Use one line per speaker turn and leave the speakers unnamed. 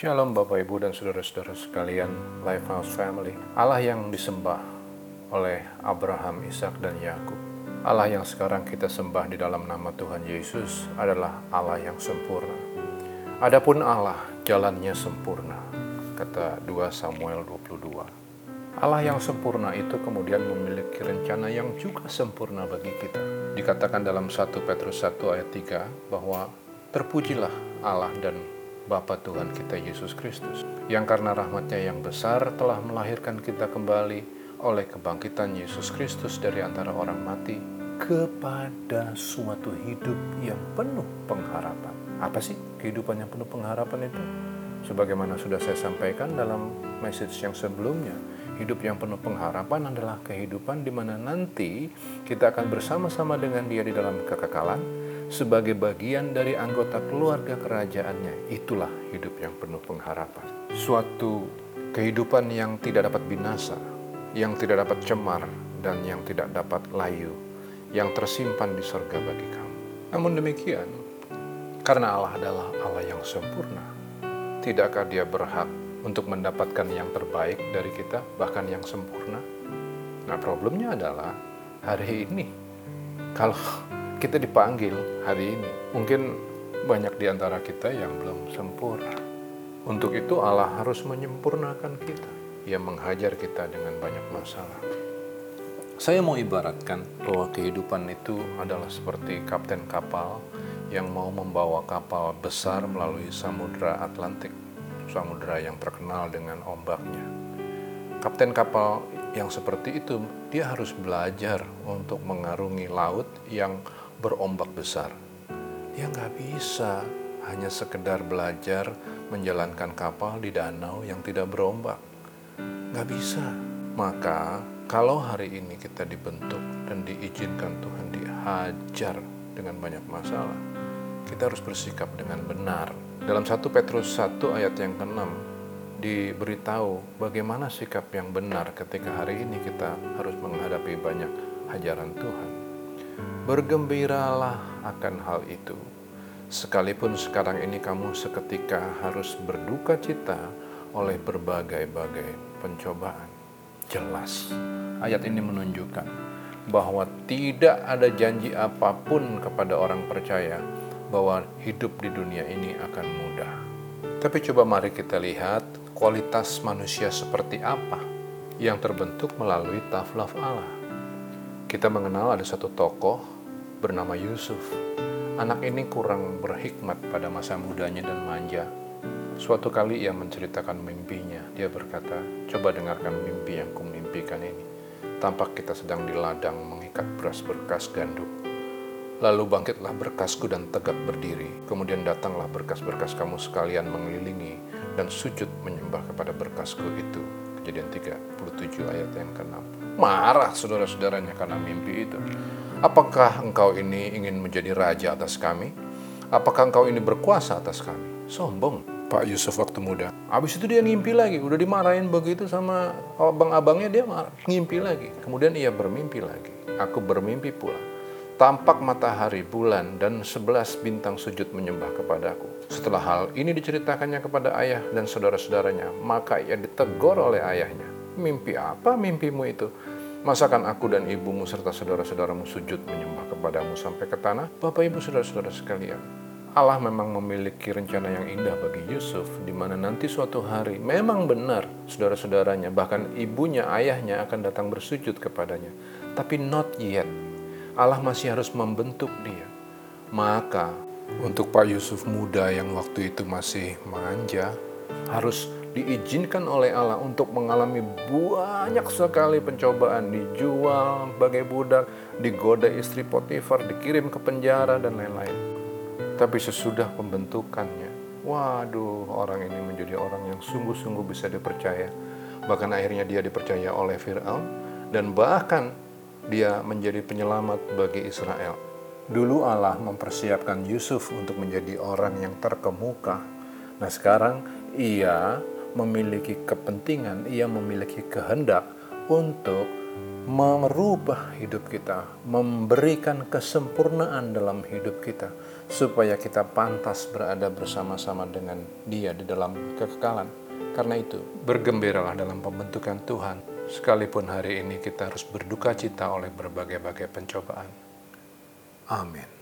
Shalom Bapak Ibu dan Saudara-saudara sekalian, Lifehouse Family. Allah yang disembah oleh Abraham, Ishak dan Yakub. Allah yang sekarang kita sembah di dalam nama Tuhan Yesus adalah Allah yang sempurna. Adapun Allah, jalannya sempurna, kata 2 Samuel 22. Allah yang sempurna itu kemudian memiliki rencana yang juga sempurna bagi kita. Dikatakan dalam 1 Petrus 1 ayat 3 bahwa terpujilah Allah dan Bapa Tuhan kita Yesus Kristus, yang karena rahmatnya yang besar telah melahirkan kita kembali oleh kebangkitan Yesus Kristus dari antara orang mati kepada suatu hidup yang penuh pengharapan. Apa sih kehidupan yang penuh pengharapan itu? Sebagaimana sudah saya sampaikan dalam message yang sebelumnya, hidup yang penuh pengharapan adalah kehidupan di mana nanti kita akan bersama-sama dengan Dia di dalam kekekalan, sebagai bagian dari anggota keluarga kerajaannya. Itulah hidup yang penuh pengharapan. Suatu kehidupan yang tidak dapat binasa, yang tidak dapat cemar, dan yang tidak dapat layu, yang tersimpan di sorga bagi kamu. Namun demikian, karena Allah adalah Allah yang sempurna, tidakkah dia berhak untuk mendapatkan yang terbaik dari kita, bahkan yang sempurna? Nah problemnya adalah hari ini, kalau kita dipanggil hari ini. Mungkin banyak di antara kita yang belum sempurna. Untuk itu Allah harus menyempurnakan kita. Ia menghajar kita dengan banyak masalah. Saya mau ibaratkan bahwa kehidupan itu adalah seperti kapten kapal yang mau membawa kapal besar melalui samudra Atlantik, samudra yang terkenal dengan ombaknya. Kapten kapal yang seperti itu, dia harus belajar untuk mengarungi laut yang berombak besar. Dia nggak bisa hanya sekedar belajar menjalankan kapal di danau yang tidak berombak. Nggak bisa. Maka kalau hari ini kita dibentuk dan diizinkan Tuhan dihajar dengan banyak masalah, kita harus bersikap dengan benar. Dalam 1 Petrus 1 ayat yang ke-6 diberitahu bagaimana sikap yang benar ketika hari ini kita harus menghadapi banyak hajaran Tuhan. Bergembiralah akan hal itu. Sekalipun sekarang ini kamu seketika harus berduka cita oleh berbagai-bagai pencobaan. Jelas, ayat ini menunjukkan bahwa tidak ada janji apa pun kepada orang percaya bahwa hidup di dunia ini akan mudah. Tapi coba mari kita lihat kualitas manusia seperti apa yang terbentuk melalui taflaf Allah. Kita mengenal ada satu tokoh bernama Yusuf. Anak ini kurang berhikmat pada masa mudanya dan manja. Suatu kali ia menceritakan mimpinya. Dia berkata, coba dengarkan mimpi yang kumimpikan ini. Tampak kita sedang di ladang mengikat beras berkas gandum. Lalu bangkitlah berkasku dan tegak berdiri. Kemudian datanglah berkas-berkas kamu sekalian mengelilingi dan sujud menyembah kepada berkasku itu. Kejadian 37 ayat yang ke-6 marah saudara-saudaranya karena mimpi itu. Apakah engkau ini ingin menjadi raja atas kami? Apakah engkau ini berkuasa atas kami? Sombong Pak Yusuf waktu muda. Habis itu dia ngimpi lagi, udah dimarahin begitu sama abang-abangnya dia marah, ngimpi lagi. Kemudian ia bermimpi lagi. Aku bermimpi pula. Tampak matahari, bulan, dan sebelas bintang sujud menyembah kepadaku. Setelah hal ini diceritakannya kepada ayah dan saudara-saudaranya, maka ia ditegur oleh ayahnya. Mimpi apa mimpimu itu? Masakan aku dan ibumu serta saudara-saudaramu sujud menyembah kepadamu sampai ke tanah? Bapak ibu saudara-saudara sekalian, Allah memang memiliki rencana yang indah bagi Yusuf, di mana nanti suatu hari memang benar saudara-saudaranya, bahkan ibunya, ayahnya akan datang bersujud kepadanya. Tapi not yet. Allah masih harus membentuk dia. Maka untuk Pak Yusuf muda yang waktu itu masih manja, harus diizinkan oleh Allah untuk mengalami banyak sekali pencobaan, dijual sebagai budak, digoda istri Potifar, dikirim ke penjara dan lain-lain. Tapi sesudah pembentukannya, waduh orang ini menjadi orang yang sungguh-sungguh bisa dipercaya. Bahkan akhirnya dia dipercaya oleh Fir'aun dan bahkan dia menjadi penyelamat bagi Israel. Dulu Allah mempersiapkan Yusuf untuk menjadi orang yang terkemuka. Nah sekarang ia memiliki kepentingan, ia memiliki kehendak untuk merubah hidup kita, memberikan kesempurnaan dalam hidup kita, supaya kita pantas berada bersama-sama dengan Dia di dalam kekekalan. Karena itu, bergembiralah dalam pembentukan Tuhan, sekalipun hari ini kita harus berduka cita oleh berbagai-bagai pencobaan. Amin.